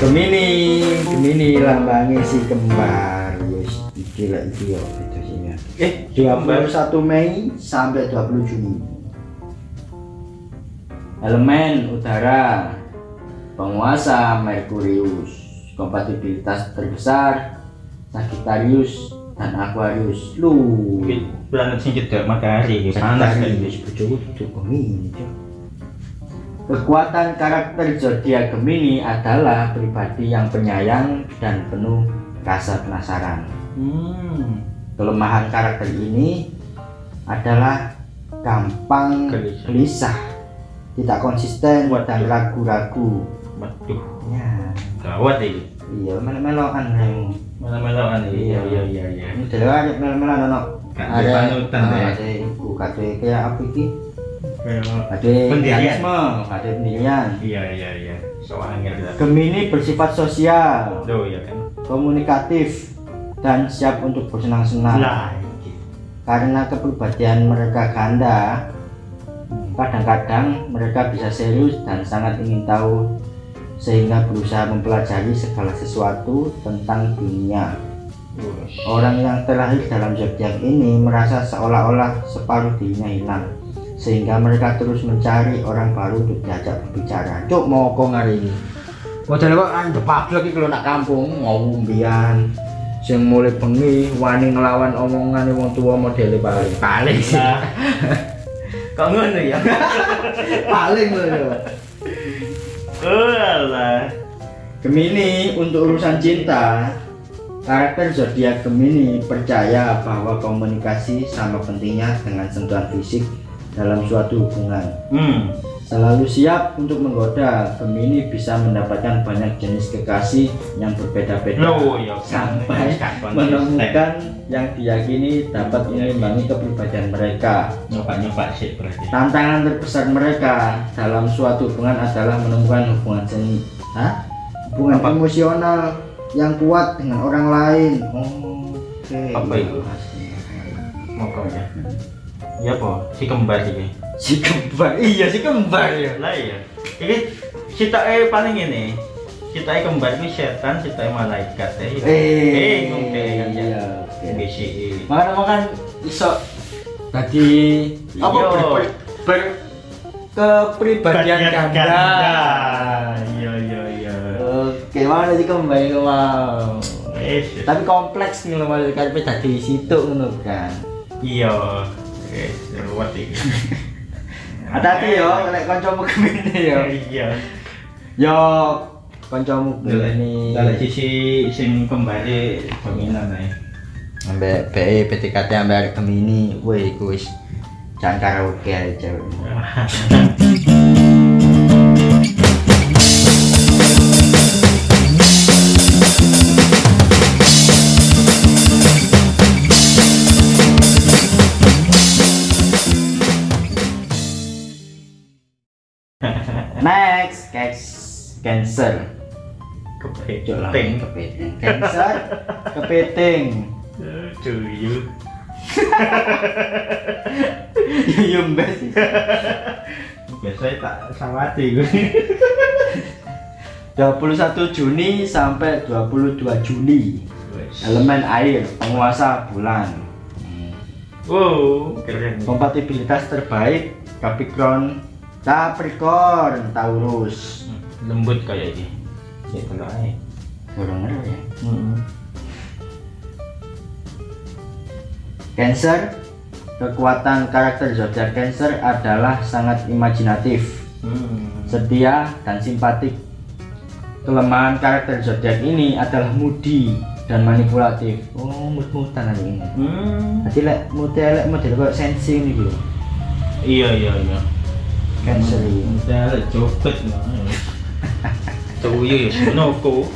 Gemini, Gemini lambangnya si kembar. Wis lek iki yo ya. Eh, 21 Mei sampai 20 Juni. Elemen udara penguasa Merkurius, kompatibilitas terbesar Sagittarius dan Aquarius. Lu, planet sing cedek matahari. Sagittarius bojoku Gemini. Kekuatan karakter zodiak Gemini adalah pribadi yang penyayang dan penuh rasa penasaran. Hmm. Kelemahan karakter ini adalah gampang Gelisah. gelisah, tidak konsisten Waduh. dan ragu-ragu. Waduh, Ya, gawat iki. iya melo-meloan yang Malah-malahan iki. Iya iya iya iya. ini dhewe melo-meloan ono. Gak ada panutan, ah, ya. ada iku kate kayak apa iki? Kayak Ada Pendirian. Iya iya iya. Soalnya. Gemini bersifat sosial, Loh ya kan. komunikatif, dan siap untuk bersenang-senang. Iki. karena kepribadian mereka ganda kadang-kadang mereka bisa serius dan sangat ingin tahu sehingga berusaha mempelajari segala sesuatu tentang dunia orang yang terlahir dalam zodiak ini merasa seolah-olah separuh dirinya hilang sehingga mereka terus mencari orang baru untuk diajak berbicara. Cuk mau kok hari ini? Modalnya kok kan depablek iki kalau nak kampung. Ngomong mbian sing mulai bengi wani ngelawan omongan wong tua modele paling paling sih Lah. Kok ngono ya? paling loh ya Oh alah. Gemini untuk urusan cinta karakter zodiak Gemini percaya bahwa komunikasi sama pentingnya dengan sentuhan fisik dalam suatu hubungan Hmm. selalu siap untuk menggoda Gemini bisa mendapatkan banyak jenis kekasih yang berbeda-beda Loh ya sampai Gak konsisten. menemukan yang diyakini dapat mengimbangi kepribadian mereka nyoba-nyoba sih berarti. Tantangan terbesar mereka dalam suatu hubungan adalah menemukan hubungan seni, Hah? hubungan Apa? emosional yang kuat dengan orang lain. Oh, Oke. Apa itu? Ya. Iya po, si kembar iki. Si kembar, iya si kembar ya. Lah iya. Iki citake paling ini. Citake kembar iki setan, citake malaikat ya. eh ngomong kan ya. iya. oke. BCI. Makanya makan iso tadi apa Iya. ber, ber, ber- kepribadian ganda. Iya iya iya. Oke, mana sih kembar itu mau? Wes. Tapi kompleks nih loh malah karena tadi situ ngono kan. Iya. Wes, ruwet iki. Hati-hati yo, nek kancamu gemini yo. Iya. Yo, kancamu gemini. Kalau sisi sing kembali dominan ae. Ambek BE PTKT ambek gemini, woi iku wis jangan karaoke aja cewek. Cancer. Kepiting. kepiting. Cancer, kepiting. Cuyu. Yuyum bes. Biasanya tak sawati gue. 21 Juni sampai 22 Juli. Elemen air, penguasa bulan. Wow, keren. Kompatibilitas terbaik Capricorn, Capricorn, Taurus. Lembut kayak ini. Ya kalau aja. Kurang ya. Cancer, kekuatan karakter zodiak Cancer adalah sangat imajinatif, Hmm. setia dan simpatik. Kelemahan karakter zodiak ini adalah moody dan manipulatif. Oh, mut-mutan hari ini. Hmm. Jadi lek model lek model kok sensi ini gitu. Iya iya iya. Cancer ini. Udah copet Cuyu ya senoko.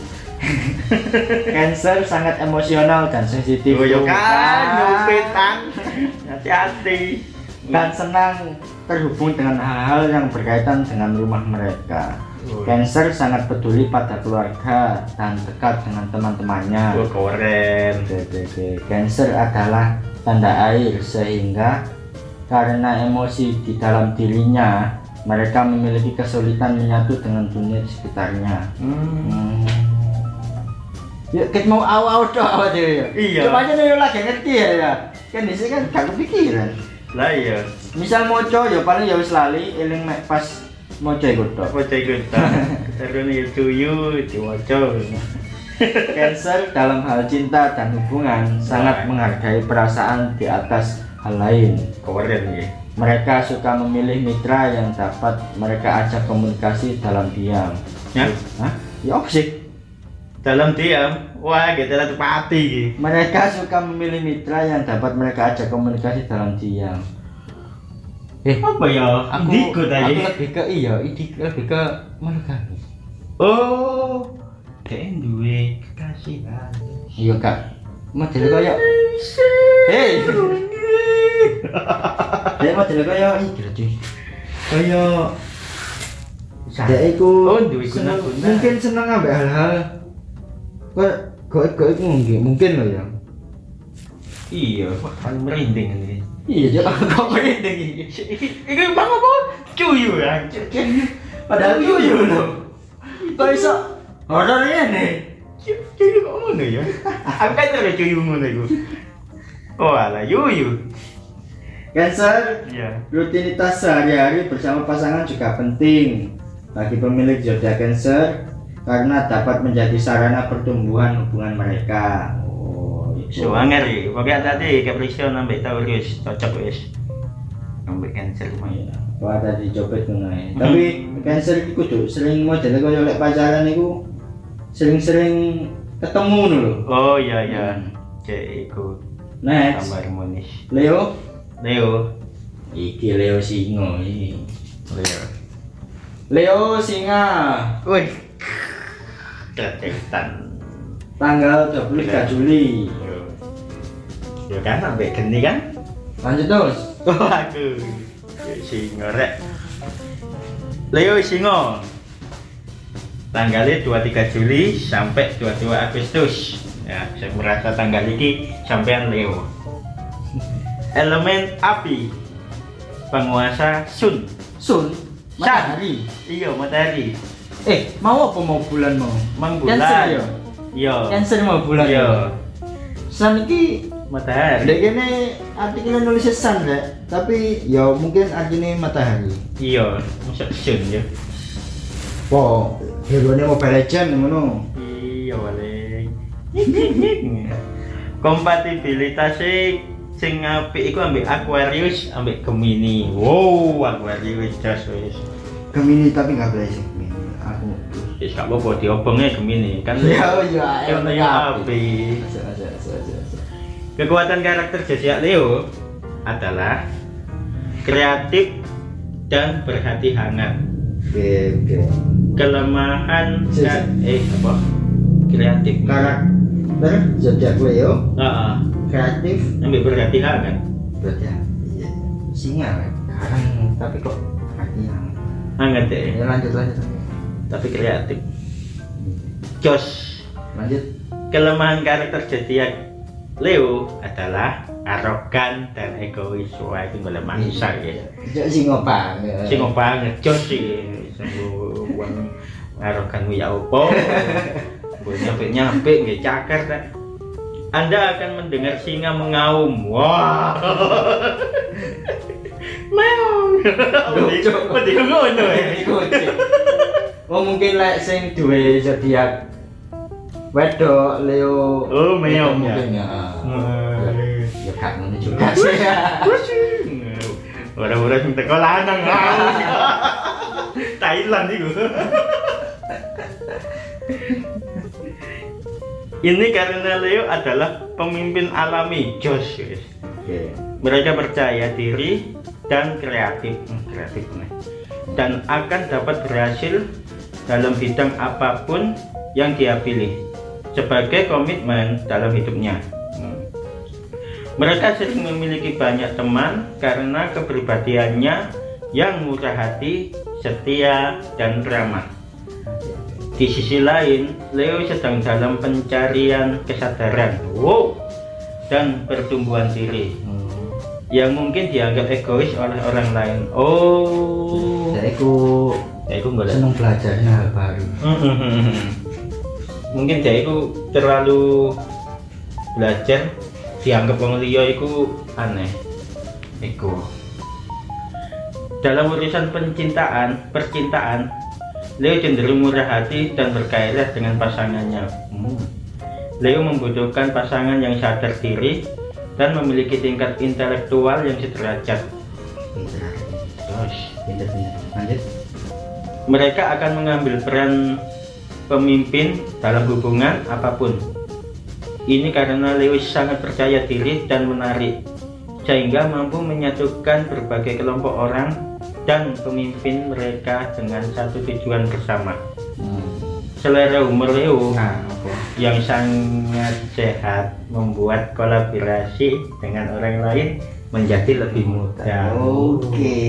Cancer sangat emosional dan sensitif. Oh, ya kan. Hati-hati. Dan senang terhubung dengan hal-hal yang berkaitan dengan rumah mereka. Oh. Cancer sangat peduli pada keluarga dan dekat dengan teman-temannya. Oh, keren. Cancer adalah tanda air sehingga karena emosi di dalam dirinya mereka memiliki kesulitan menyatu dengan dunia di sekitarnya. Hmm. Hmm. Ya ket mau awal tok awak dhewe ya. Iya. Cuma aja nih lagi ngerti ya ya. Kan di sini kan gak kepikiran. Lah iya. Misal moco ya paling ya wis lali eling mek pas moco iku tok. Apa cek kita? Terus nih tuyu diwaca. Cancer dalam hal cinta dan hubungan sangat menghargai perasaan di atas hal lain. Keren ya. Mereka suka memilih mitra yang dapat mereka ajak komunikasi dalam diam. Ya. Hah? Ya sih? Dalam diam, wah kita lah iki. Mereka suka memilih mitra yang dapat mereka ajak komunikasi dalam diam. Eh, Apa ya? aku, Indigo aku tadi. lebih ke iya, ini lebih ke monogami. Oh, dia duwe kekasih. Iya kak, model kaya, hei, dia model kaya iki lho cuy. Kaya dia iku Oh, duwe seneng- guna-guna. mungkin seneng ambek hal-hal kok goib-goib mungkin mungkin loh ya. Iya, wah paling merinding ini. Iya, Cok. kok merinding iki. Iki iki bang apa? Cuyu ya. Padahal yuyu loh. Kok iso horor ini? Cuyu kok ngono ya? Aku kan terus cuyu ngono iku. Oh, ala yuyu. Cancer, Iya. rutinitas sehari-hari bersama pasangan juga penting bagi pemilik zodiak Cancer karena dapat menjadi sarana pertumbuhan hubungan mereka. Oh, itu. Suwanger iki. Pokoke tadi Capricorn ambek Taurus cocok wis. Ambek Cancer lumayan. Wah tadi copet ngono Tapi Cancer iki kudu sering model kaya lek pacaran iku sering-sering ketemu lho. Oh iya iya. Cek iku Next, tambah harmonis. Leo. Leo. Iki Leo Singo iki. Leo. Leo Singa. Wih. Kecetan. Tanggal 23 Juli. Yo. Yo kan sampai geni kan? Lanjut terus. Waduh. Yo singo rek. Leo singo. Tanggalnya 23 Juli sampai 22 Agustus. Ya, saya merasa tanggal ini sampean Leo. Elemen api. Penguasa Sun. Sun. Matahari. Iya, matahari. Eh, mau apa mau bulan mau? Mang Cancer bulan. ya? Iya. Cancer mau bulan Iya. ya? Sun iki Matahari. Dek kene artikelnya nulis sun rek, tapi ya mungkin artinya matahari. Iya, masuk Sun ya. Po, hero Mobile Legend ngono. Iya wale. Kompatibilitas sing apik iku ambek Aquarius ambek Gemini. Wow, Aquarius jas wis. Gemini tapi nggak boleh sih Gemini. Aku. Wis gak apa-apa diobongnya Gemini kan. Ya ya, Yang penting api. Aja aja aja aja. aja. Kekuatan karakter zodiak Leo adalah kreatif dan berhati hangat. Oke. Kelemahan ka- eh apa? Kreatif. Karakter zodiak Leo Heeh. kreatif Ambek berhati hangat. berarti ya. Iya. Singa rek. Karang tapi kok hati yang. Hangat ya. Ya lanjut lanjut. Tapi kreatif. Jos. Lanjut. Kelemahan karakter zodiak Leo adalah arogan dan egois. Wah, itu boleh mangsa ya. Sejak singo pang. ya. Sing banget jos sih. Sungguh wong arogan ya opo. Gue nyampe nyampe nggak cakar tak. Anda akan mendengar singa mengaum. Wah. Meong. Pedi ngono ya. Oh mungkin lek sing duwe zodiak wedok Leo Oh, meong ya. mungkin ya. Ya gak ngono juga sih. Ora-ora sing teko lanang. Thailand iku. Ini karena Leo adalah pemimpin alami Jos. guys. Oke. Mereka percaya diri dan kreatif, Hmm, kreatif nih. Dan akan dapat berhasil dalam bidang apa pun yang dia pilih sebagai komitmen dalam hidupnya. Hmm. Mereka sering memiliki banyak teman karena kepribadiannya yang murah hati, setia, dan ramah. Di sisi lain, Leo sedang dalam pencarian kesadaran, wow, dan pertumbuhan diri. Hmm. yang mungkin dianggap egois oleh orang lain. Oh, Jadi aku ya itu enggak seneng belajarnya hal baru. mungkin dia itu terlalu belajar dianggap wong liya iku aneh. Iku. Dalam urusan pencintaan percintaan Leo cenderung murah hati dan bergairah dengan pasangannya Hmm. Leo membutuhkan pasangan yang sadar diri dan memiliki tingkat intelektual yang sederajat Terus, lanjut mereka akan mengambil peran pemimpin dalam hubungan apa pun. Ini karena Lewis sangat percaya diri dan menarik, sehingga mampu menyatukan berbagai kelompok orang dan pemimpin mereka dengan satu tujuan bersama. hmm. Selera humor Leo nah yang sangat sehat membuat kolaborasi dengan orang lain menjadi lebih mudah. Oke.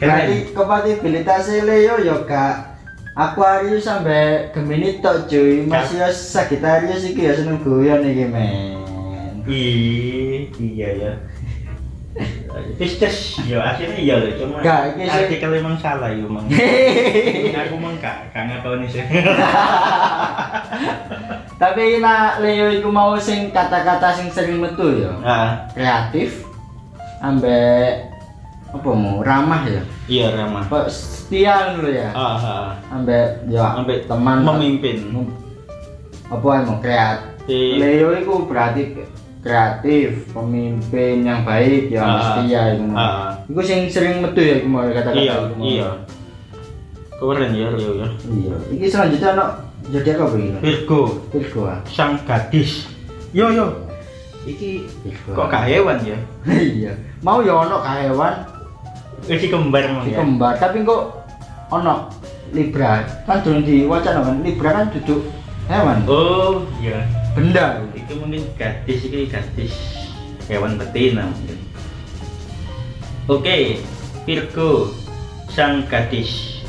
Berarti kompatibilitasnya Leo yo kak Aquarius sampai Gemini tok cuy. Masih ya Sagittarius iki ya seneng guyon iki men. Ih, iya ya. Pisces, ya akhirnya iya loh, cuma Gak, artikel emang salah ya emang. aku emang gak, gak ngakoni sih. Tapi nak Leo iku mau sing kata-kata sing sering metu ya. Ah, Kreatif ambek apa mau ramah ya. iya ramah. Apa setia dulu ya. Ah, ah, Ambek ya Ambek teman memimpin. Mem- apa emang kreatif. Si- Leo itu berarti kreatif, pemimpin yang baik, yang Ah, setia itu. ah. Iku sing sering metu ya mau kata-kata Iya, mau. iya. Keren ya Leo ya. Iya. Iki selanjutnya ono jadi apa begini? Virgo, Virgo ah. sang gadis. Yo yo. Iki Virgo. kok gak hewan ya? iya. Mau ya ono hewan Iki kembar di ya. kembar, tapi kok ono Libra kan durung diwacana kan Libra kan duduk hewan Oh, iya. Benda. Itu mungkin gadis ini gadis. Hewan betina mungkin. Oke, Virgo sang gadis.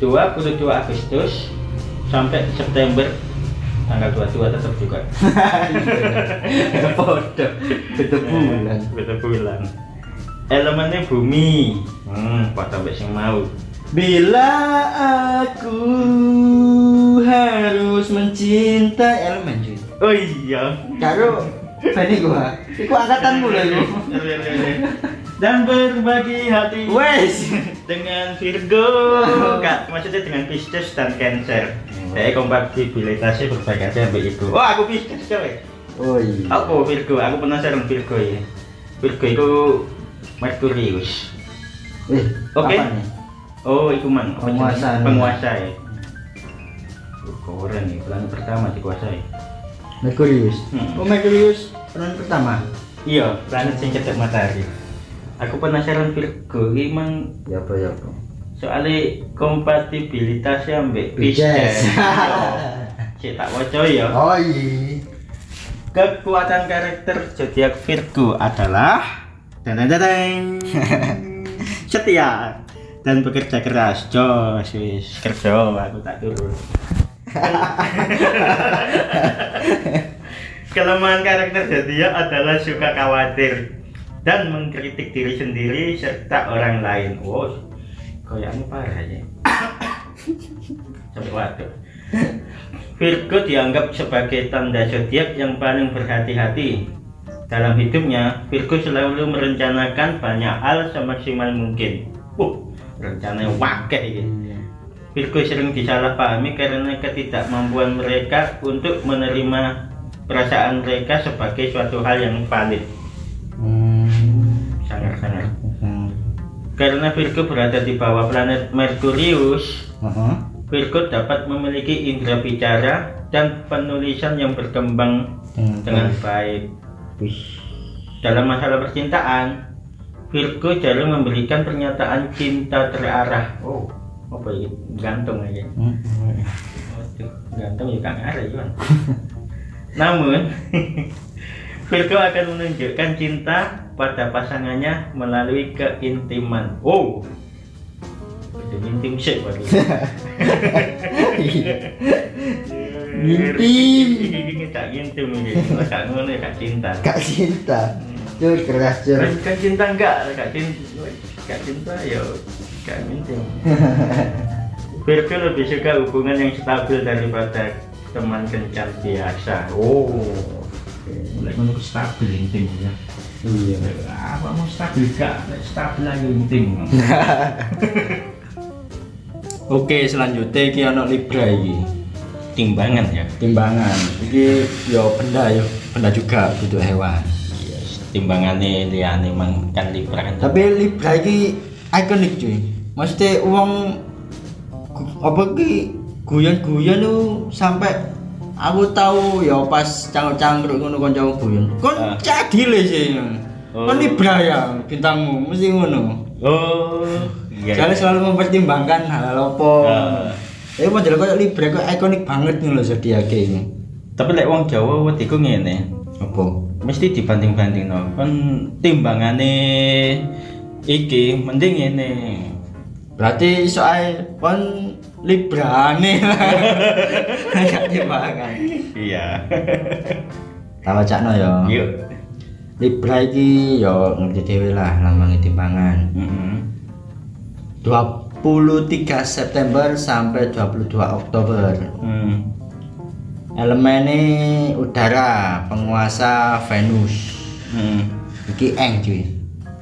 22 Agustus sampai September. Tanggal 22 tetap juga. Bodoh, beda bulan. beda bulan. Elemennya bumi. Hmm pada sampai mau. Bila aku harus mencintai elemen cuy. oh iya Karo Bani gua. Iku angkatanmu lho iku. dan berbagi hati Wes. dengan Virgo kak maksudnya dengan Pisces dan Cancer saya kompatibilitasnya berbagi hati sampai itu oh aku Pisces coy Oh iya. aku Virgo aku penasaran Virgo ya Virgo itu Merkurius Eh, Oke. apa nih? oh itu man Penguasa penguasa ya Keren nih bulan pertama dikuasai Merkurius. Hmm. Oh Merkurius peran pertama. iya planet sing cetek matahari aku penasaran Virgo ini emang Ya apa ya apa. soalnya kompatibilitasnya ambek Pisces. Cek tak waco ya Oh iya. kekuatan karakter zodiak Virgo adalah dan setia dan bekerja keras jos wis kerja aku tak turun kelemahan karakter zodiak adalah suka khawatir dan mengkritik diri sendiri serta orang lain wow kayaknya parah ya sampai waduh Virgo dianggap sebagai tanda zodiak yang paling berhati-hati. Dalam hidupnya, Virgo selalu merencanakan banyak hal semaksimal mungkin. Uh, rencana wakil ini. Virgo sering disalahpahami karena ketidakmampuan mereka untuk menerima perasaan mereka sebagai suatu hal yang valid. Hmm. Sangat-sangat. Karena Virgo berada di bawah planet Merkurius, Heeh. Virgo dapat memiliki indera bicara dan penulisan yang berkembang dengan baik. Dalam masalah percintaan, Virgo jarang memberikan pernyataan cinta terarah. Oh, apa ini? Gantung aja. Hmm. Waduh, gantung juga ngarah Iwan. Namun, Virgo akan menunjukkan cinta pada pasangannya melalui keintiman. Oh, itu intim sih baru. Intim. Tak intim ini, gak ngono gak cinta. Kak cinta. Cur keras cur. Kan cinta enggak, gak cinta, gak cinta ya gak intim. Virgo lebih suka hubungan yang stabil daripada teman kencan biasa. Oh. Lek ngono ku stabil intim ya. iya Apa mau stabil gak? Stabil aja intim. Oke, selanjutnya iki ana Libra iki. Timbangan ya. Timbangan. Iki yo benda yo, benda juga butuh hewan. Iya, timbangannya liane emang kan Libra kan. Tapi Libra iki ikonik cuy. Maksudnya uang apa ki guyon-guyon tuh sampai aku tahu ya pas cangkruk-cangkruk ngono kancaku guyon. Kon Ah. cadile sih. Oh. Kon ya bintangmu mesti ngono. Oh, iya. Soalnya selalu mempertimbangkan hal apa. Ah. Ya model kayak Libra kok ikonik banget nih loh zodiak ini. Tapi lek wong Jawa wediku ngene. Apa? Mesti dibanding-banding no. Kan timbangane iki mending ngene. Berarti soal kon Libra nih lah. Kayak timbangan. Iya. Tak wacakno ya. Yuk. Libra iki ya ngerti dhewe lah lambang timbangan. Mm-mm. 23 September sampai 22 Oktober. Hmm. Elemennya udara, penguasa Venus. Hmm. Iki eng cuy.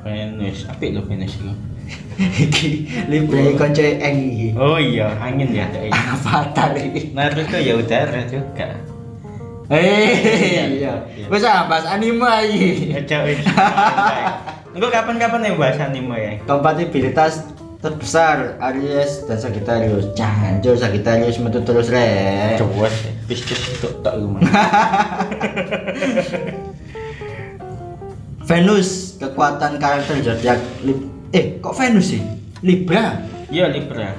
Venus, apik lho Venus itu. Iki Libra iki konco eng iki. Oh iya, angin ya dek. Avatar iki. Naruto ya udara juga. Eh, iya. Wes ah bahas anime iki. Ojo iki. Engko kapan-kapan ya bahas anime ya. Kompatibilitas terbesar Aries dan Sagittarius. Jangan Sagittarius metu terus rek. Coba. Bisnis tok tok rumah. Venus kekuatan karakter zodiak eh kok Venus sih Libra Iya Libra.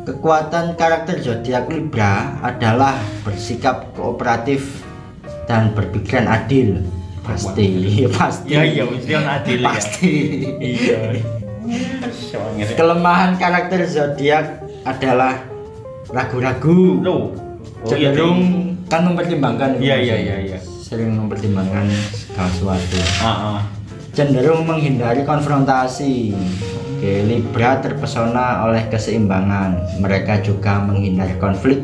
kekuatan karakter zodiak Libra adalah bersikap kooperatif dan berpikiran adil pasti pasti Ya iya on adil ya. pasti Iya. Soalnya kelemahan karakter zodiak adalah ragu-ragu Loh. Oh, iya, cenderung kan mempertimbangkan Iya iya iya iya. sering mempertimbangkan segala sesuatu Ah ah. Cenderung menghindari konfrontasi. Oke, Libra terpesona oleh keseimbangan. Mereka juga menghindari konflik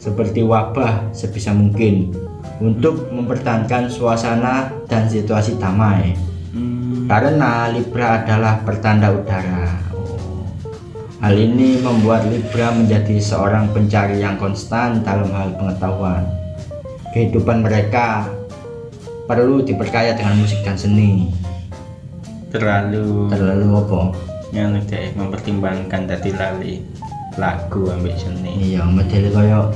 seperti wabah sebisa mungkin untuk mempertahankan suasana dan situasi damai. Hmm. Karena Libra adalah pertanda udara. Oh. Hal ini membuat Libra menjadi seorang pencari yang konstan dalam hal pengetahuan. Kehidupan mereka perlu diperkaya dengan musik dan seni. Terlalu. Terlalu apa? yang deh mempertimbangkan tadi lali lagu ambil seni Iya, model kaya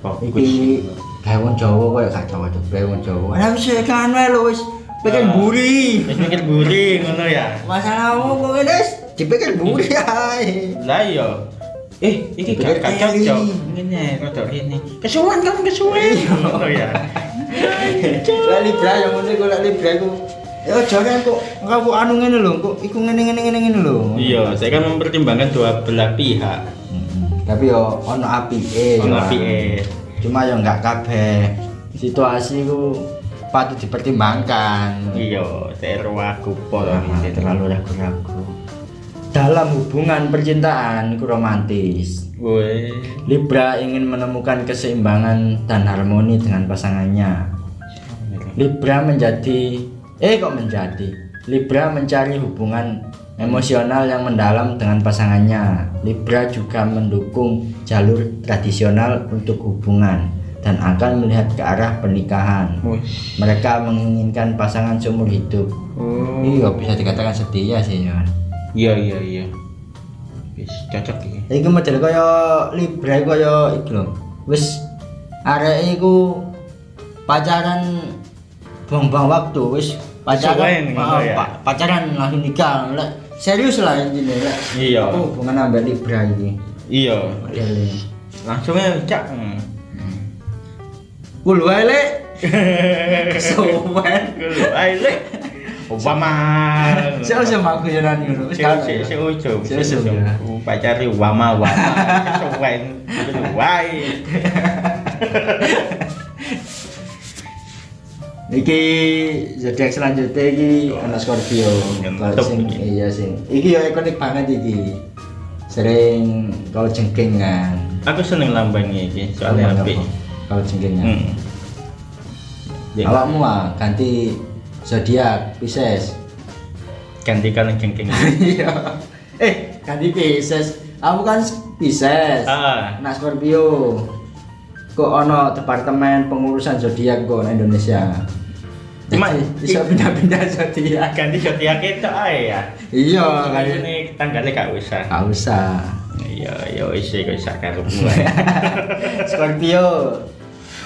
fokus. iki kayak wong Jawa kaya gak Jawa tuh, kayak wong Jawa. Lah wis kan wae lho wis. Pengen Ah. buri. Wis mikir buri ngono ya. Masalahmu kok ngene wis dipikir buri ae. lah iya. Eh Pikir gak kali. cocok ngene rodok ini. Kesuwen kan kesuwen. Ngono ya. Lah Libra yang ngene kok Libra iku Ya jangan kok kamu anu ngene lho, kok iku ngene ngene ngene ngene lho. iya saya kan mempertimbangkan dua belah pihak Mm-mm. Tapi yo ono apike. ono apike Cuma yo enggak kabeh. Situasi ku patut dipertimbangkan. iya saya aku pol Ah, terlalu ragu-ragu. Dalam hubungan percintaan ku romantis. Woi, Libra ingin menemukan keseimbangan dan harmoni dengan pasangannya. Libra menjadi eh kok menjadi Libra mencari hubungan emosional yang mendalam dengan pasangannya. Libra juga mendukung jalur tradisional untuk hubungan dan akan melihat ke arah pernikahan. Wih. Mereka menginginkan pasangan seumur hidup. Oh. Iya bisa dikatakan setia sih ya. Iya iya iya. Wis cocok iki. Iki model kaya Libra iku kaya iki lho. Wis arek iku pacaran buang-buang waktu wis pacaran ah, ya? pa- pacaran langsung nikah lek serius lah intinya lek Iya. aku hubungan ambek Libra iki Iya. modelnya Langsungnya cak. Kul wae lek kesuwen Kulo ae lek. Obama. saya usah ngono wis Si kan si si ujo. Si ujo, ya. Pacari wama wama. Kesuwen. Wae. Iki zodiak selanjutnya iki anak Scorpio. Ngentok Sing, iya sing. Iki ya ikonik banget iki. sering kalau jengking kan Aku seneng lambangnya iki, soalnya apik. kalau jengkingnya Hmm. Ya, awakmu ah ganti zodiak Pisces. Ganti kalau jengking. iya. Eh ganti Pisces. Aku kan Pisces. Ah, Nak Scorpio. Kok ono departemen pengurusan zodiak kok di Indonesia Cuma- bisa pindah-pindah zodiak ganti zodiak itu ae ya. iya ini tanggalnya gak usah. Gak usah Iya, ya wis kok iso karepmu. Scorpio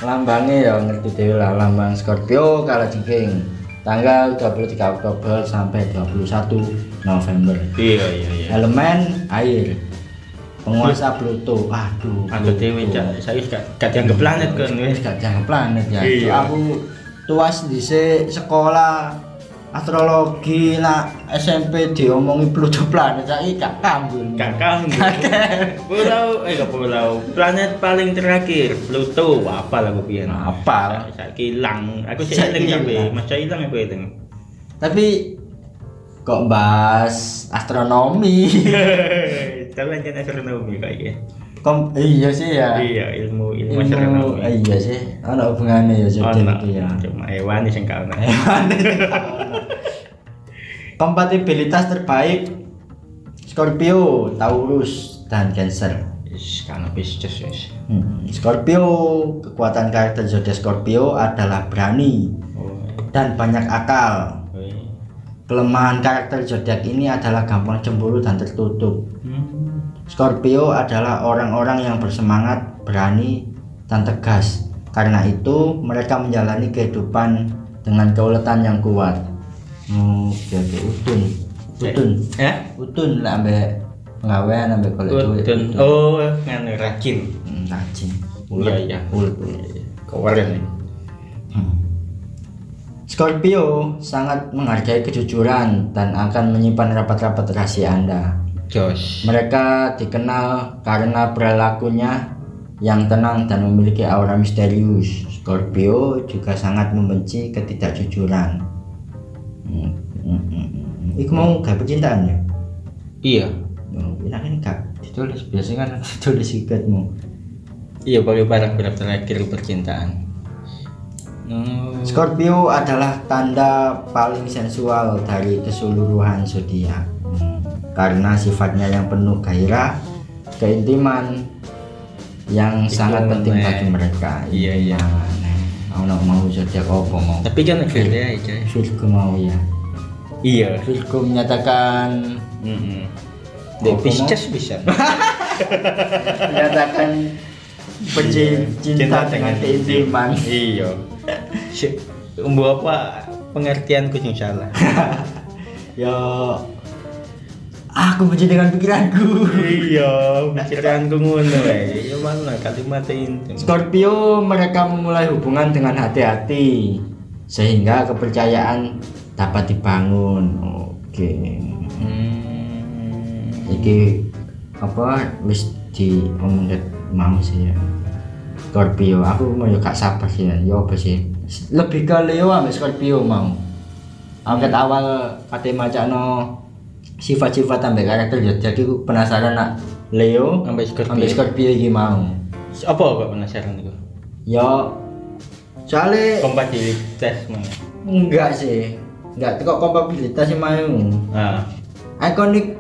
lambangnya ya ngerti dhewe lah lambang Scorpio kalau jengking tanggal 23 Oktober sampai 21 November Iya, iya, iya. elemen air penguasa Pluto aduh Aduh dewe cak, saya gak gak dianggap planet kan wis. gak jangan planet ya Iya. aku tuas di sekolah astrologi lah SMP diomongi Pluto planet saya gak kambul Gak kamu. Pulau eh gak pulau. Planet paling terakhir Pluto. Apa lah gue pian. apa Saya hilang. Aku sih Saiki hilang sampai hilang. masa hilang aku hilang. tapi kok bahas astronomi Tapi lanjut astronomi kayak gitu. Kom iya sih ya Iya, ilmu ilmu ilmu astronomi. iya sih ada hubungannya ya no. itu ya Cuma hewan sing kau nah. kompatibilitas terbaik Scorpio, Taurus, dan Cancer. Is karena Pisces wis. Hmm, Scorpio, kekuatan karakter zodiak Scorpio adalah berani Oh. dan banyak akal. oh. Kelemahan karakter zodiak ini adalah gampang cemburu dan tertutup. Hmm. Scorpio adalah orang-orang yang bersemangat, berani, dan tegas. Karena itu, mereka menjalani kehidupan dengan keuletan yang kuat. Hmm, oke oke, utun, utun, Eh? utun lah ambek pengawean ambek golek duit. Utun. Oh, nganu rajin. Hmm, rajin. Iya, iya. Ulet, ulet. Keren nih. Hmm. Scorpio sangat menghargai kejujuran dan akan menyimpan rapat-rapat rahasia Anda. Jos. Mereka dikenal karena perilakunya yang tenang dan memiliki aura misterius. Scorpio juga sangat membenci ketidakjujuran. Hmm, hmm, hmm. Iku mau gak percintaan ya? Iya. Oh, ini kan gak ditulis biasanya kan ditulis ikatmu. Iya, pakai paragraf terakhir percintaan. Scorpio adalah tanda paling sensual dari keseluruhan zodiak. Hmm, Karena sifatnya yang penuh gairah, keintiman yang Itu sangat penting nih. bagi mereka. Iya, iya. Mau nak mau zodiak apa mau? Tapi kan akhirnya aja. Virgo mau ya. Iya. Virgo menyatakan Mm Di Pisces bisa. menyatakan benci cinta dengan keintiman. Iya. Umbu apa pengertianku yang salah. Ya aku benci dengan pikiranku. iya, pikiranku ngono wae. Ya mana kalimat intim. Scorpio mereka memulai hubungan dengan hati-hati sehingga kepercayaan dapat dibangun. Oke. Hmm. Iki apa wis diomong mau sih ya. Scorpio, aku mau ya gak sabar sih ya. Ya apa sih? Lebih ke Leo ambek Scorpio mau. Angkat awal kate macakno sifat-sifat ambek karakter ya. Jadi aku penasaran nak Leo Ambek Scorpio. ambek Scorpio iki mau. Apa kok penasaran itu? Ya soalnya Kompatibilitas mana? enggak sih. Enggak kok kompatibilitas sih mau. Ah. Ikonik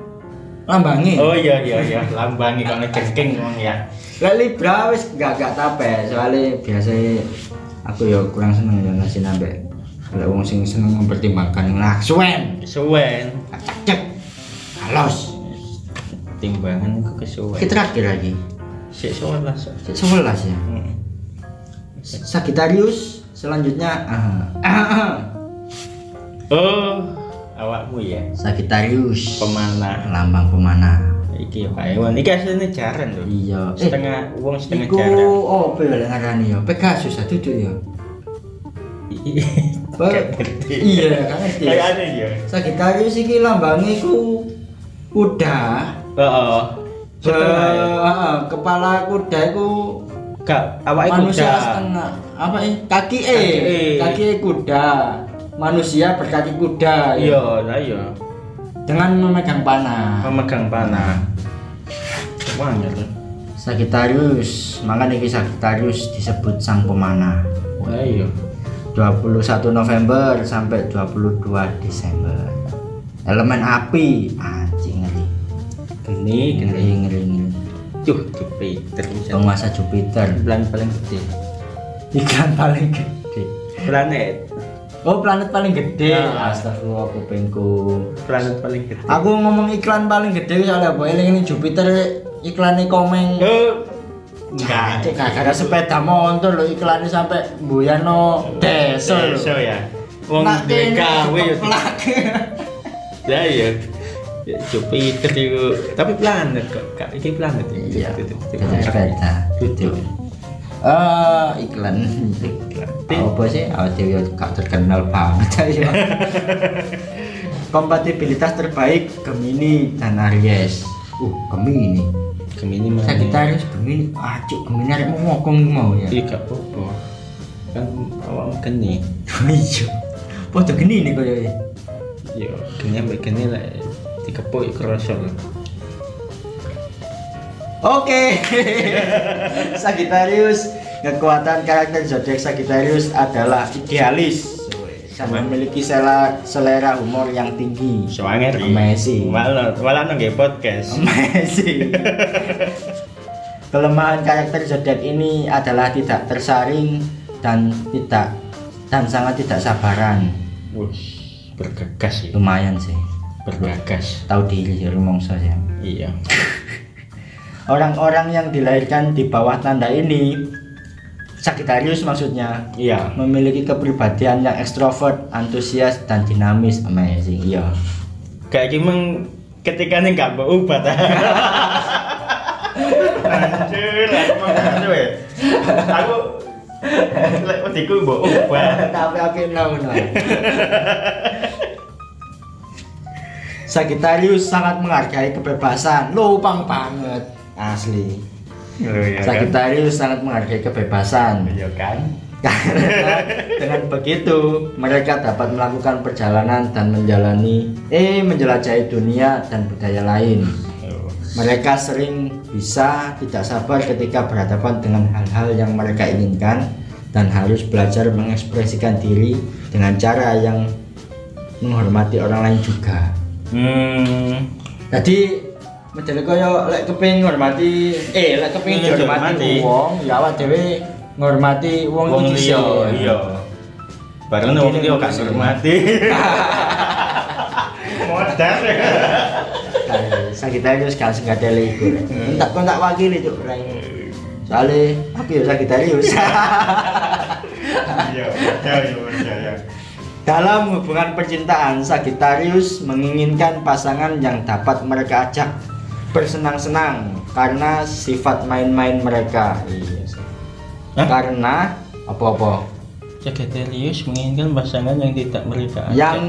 lambangi. Oh iya iya iya, lambangi kalau jengking ngomong ya. Lah Libra wis enggak enggak tape soalnya biasa aku ya kurang seneng ya ngasih nambah. Kalau wong sing seneng mempertimbangkan lah suwen, Kesuwen. cek halos. Timbangan ku kesuwen. Kita terakhir lagi. Sik sewelas. Cek sebelas ya. Hmm. Sagittarius selanjutnya ah, ah, ah. Oh, awakmu ya. Sagittarius Pemanah. lambang pemanah. Iki ya hewan. Iki aslinya jaran loh. Iya. Eh, Setengah uang setengah Iku jaran. oh apa ya ngarani ya? Pegasus ya duduk ya. Iya, gak ngerti. Kayak aneh ya. Sagittarius iki lambangnya iku kuda. Ya. Eh, kepala kuda Kak, awak manusia kuda. setengah. Apa eh kaki E. Kaki E. Kuda. Manusia berkaki kuda. ya. Iya, lah iya. Dengan memegang panah. Memegang panah. Semangat. Sagittarius, makanya iki Sagittarius disebut sang pemanah. Wah iya. 21 November sampai 22 Desember. Elemen api, ngeri. Geni, Ngeri geni. ngeri. Cuh, Jupiter. Penguasa Jupiter. Bulan paling gede. Iklan paling gede. Planet. Oh, planet paling gede. Ah. Astagfirullah kupingku. Planet paling gede. Aku ngomong iklan paling gede soalnya apa? Ini ini Jupiter iklannya komeng. Oh, Enggak, enggak. gara sepeda motor lo iklannya sampai buyano desa lo. So ya. Wong DKW keplak. Ya iya. Ya, Jupiter itu tapi planet kok. Kak, ini planet ya. Iya, sepeda. Itu. Eh, iklan. Apa sih? Awak dewe gak terkenal banget aja. Kompatibilitas terbaik Gemini dan Aries. Uh, Gemini. Gemini mana? Sagittarius Gemini. Ah, cuk, Gemini arek mau ngokong mau ya. Iya, gak apa-apa. Kan awak geni. Iya. Foto gini nih koyo ya. Iya, geni ambek geni lah dikepuk kerasa lah. Oke. Sagittarius, kekuatan karakter zodiak Sagittarius adalah idealis dan memiliki selera, selera humor yang tinggi. Sewanger. Amazing. Malah malah podcast. Amazing. Kelemahan karakter zodiak ini adalah tidak tersaring dan tidak dan sangat tidak sabaran. Wush, bergegas ya. Lumayan sih. Bergegas. Tahu diri sih rumongso ya. Iya. Orang-orang yang dilahirkan di bawah tanda ini Sagittarius maksudnya Iya. memiliki kepribadian yang ekstrovert, antusias dan dinamis, amazing. Iya. Kayak gimana ketika nih gak mau ubah ta. Anjir, aku mau. Aku lek wediku mbok ubah. Tapi no no. Sagittarius sangat menghargai kebebasan, lupang banget asli. Kan. Sagittarius sangat menghargai kebebasan. Iya kan. Karena dengan begitu mereka dapat melakukan perjalanan dan menjalani eh menjelajahi dunia dan budaya lain. Oh. Mereka sering bisa tidak sabar ketika berhadapan dengan hal-hal yang mereka inginkan dan harus belajar mengekspresikan diri dengan cara yang menghormati orang lain juga. Hmm. Jadi modele kaya lek kepengin ngormati eh lek kepengin dihormati dihormati. wong ya awak dhewe ngormati wong iki liya, dhisik. iya. Bareng wong liya gak hormati. Modal. Sagittarius kan sing gadele iku. Entak kok tak wakili cuk. Soale aku ya Sagittarius. Iya, iya, iya, iya. Dalam hubungan percintaan, Sagittarius menginginkan pasangan yang dapat mereka ajak bersenang-senang karena sifat main-main mereka. Iya. Hah? Karena apa-apa? Sagittarius menginginkan pasangan yang tidak mereka ajak. Yang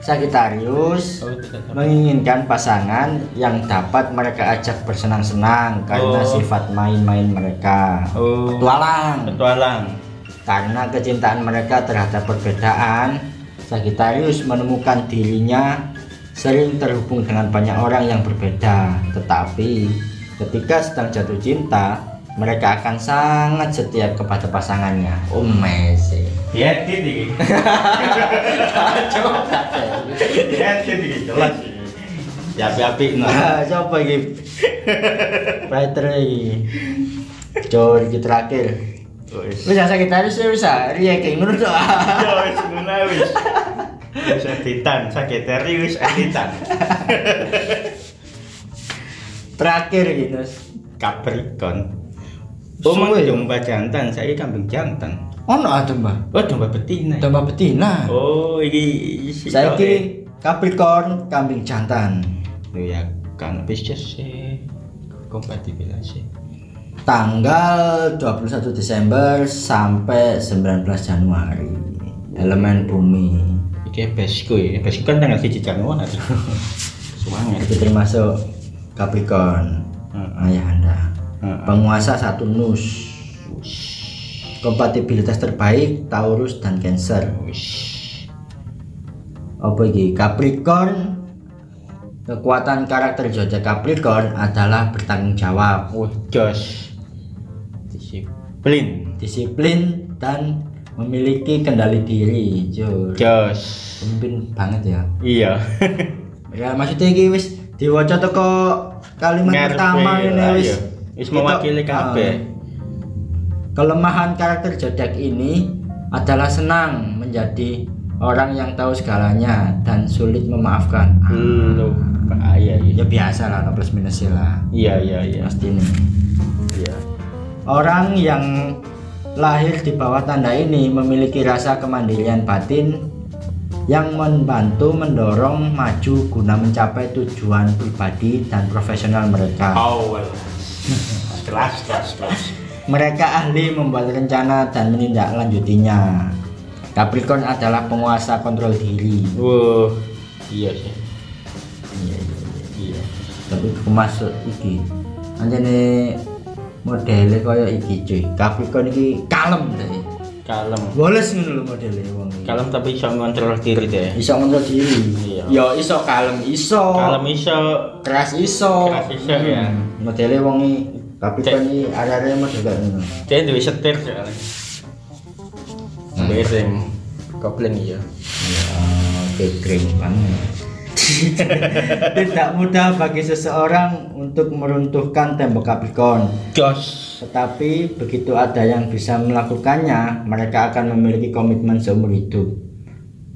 Sagittarius Oh, menginginkan pasangan yang dapat mereka ajak bersenang-senang karena Oh. sifat main-main mereka. Oh. Petualang. Petualang. Karena kecintaan mereka terhadap perbedaan, Sagittarius menemukan dirinya sering terhubung dengan banyak orang yang berbeda. Tetapi ketika sedang jatuh cinta, mereka akan sangat setia kepada pasangannya. Oh, Amazing. Ya, titik. Ya, titik jelas. Ya, api-api no. Ah, Coba iki. Cor iki terakhir. Wis. Wis Sagittarius ya wis ah. Riya kayak ngono tok. Yo, wis ngono wis. Wis editan, Sagittarius editan. Terakhir gitu. Capricorn. Oh, Oh, ya? domba jantan, saya kambing jantan. Ono ah domba. Oh, domba betina. Domba betina. Oh, iki si Saya eh. Capricorn kambing jantan. Loh ya, kan Pisces sih. Tanggal 21 Desember sampai 19 Januari. Elemen bumi. Iki besku ya, besku kan tanggal 1 Januari. Semangat. Itu termasuk Capricorn. Heeh. Ayah Anda. Heeh. Penguasa Saturnus. Kompatibilitas terbaik Taurus dan Cancer. Apa iki? Capricorn kekuatan karakter zodiak Capricorn adalah bertanggung jawab, Wah, jos. Disiplin. disiplin dan memiliki kendali diri. Jur. Jos. Pemimpin banget ya. Iya. Ya maksudnya iki wis diwaca teko kalimat Ngarepe, pertama ini lah, wis iya. Wis mewakili Kita- kabeh. Ah. kelemahan karakter zodiak ini adalah senang menjadi orang yang tahu segalanya dan sulit memaafkan. Ah, Lu bahaya ya iya. biasa lah no plus minusnya lah Iya, iya, iya. pasti ini. Iya. Orang yang lahir di bawah tanda ini memiliki rasa kemandirian batin yang membantu mendorong maju guna mencapai tujuan pribadi dan profesional mereka. Awal. Kelas, kelas, kelas. Mereka ahli membuat rencana dan menindaklanjutinya. Capricorn adalah penguasa kontrol diri. Wah, iya sih. Iya, iya, iya. Iya. Tapi kemas iki. Anjane modelnya kaya iki cuy. Capricorn iki kalem deh. Kalem. Boles ngono lho modelnya wong. Kalem tapi bisa ngontrol diri deh. Iso kontrol diri. Iya. Ya iso kalem iso. Kalem iso keras iso. Keras iso, ya. Modelnya wong Capricorn iki arek-arek model kayak ngono. dia duwe setir soalnya. Bereng. Kopling iya. Ya, oke keren banget. Tidak mudah bagi seseorang untuk meruntuhkan tembok Capricorn, Jos. tetapi begitu ada yang bisa melakukannya, mereka akan memiliki komitmen seumur hidup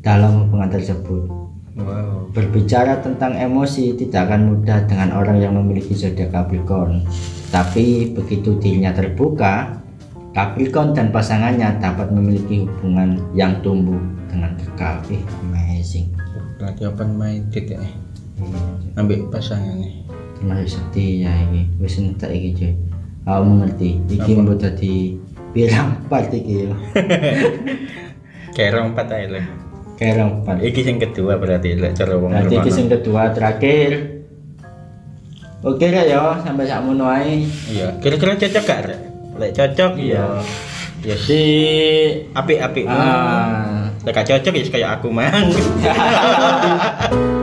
dalam hubungan tersebut. Wow. Berbicara tentang emosi tidak akan mudah dengan orang yang memiliki zodiak Capricorn. Tapi begitu dirinya terbuka, Capricorn dan pasangannya dapat memiliki hubungan yang tumbuh dengan kekal. Ih, amazing. Berarti open minded ya. Iya, Ambil pasangannya. termasuk setia ini. Wis entek iki, cuy. Aku mengerti. Iki mbok dadi pirang part iki ya. Kayak empat aja lah. Kerong part. Iki yang kedua berarti lah cara wong Berarti iki sing kedua terakhir. Oke lah ya, sampai sakmono ae. Iya, kira-kira cocok gak? Lek cocok Iya. ya. Ya si apik-apik. Ah. Gak cocok ya kayak aku mang.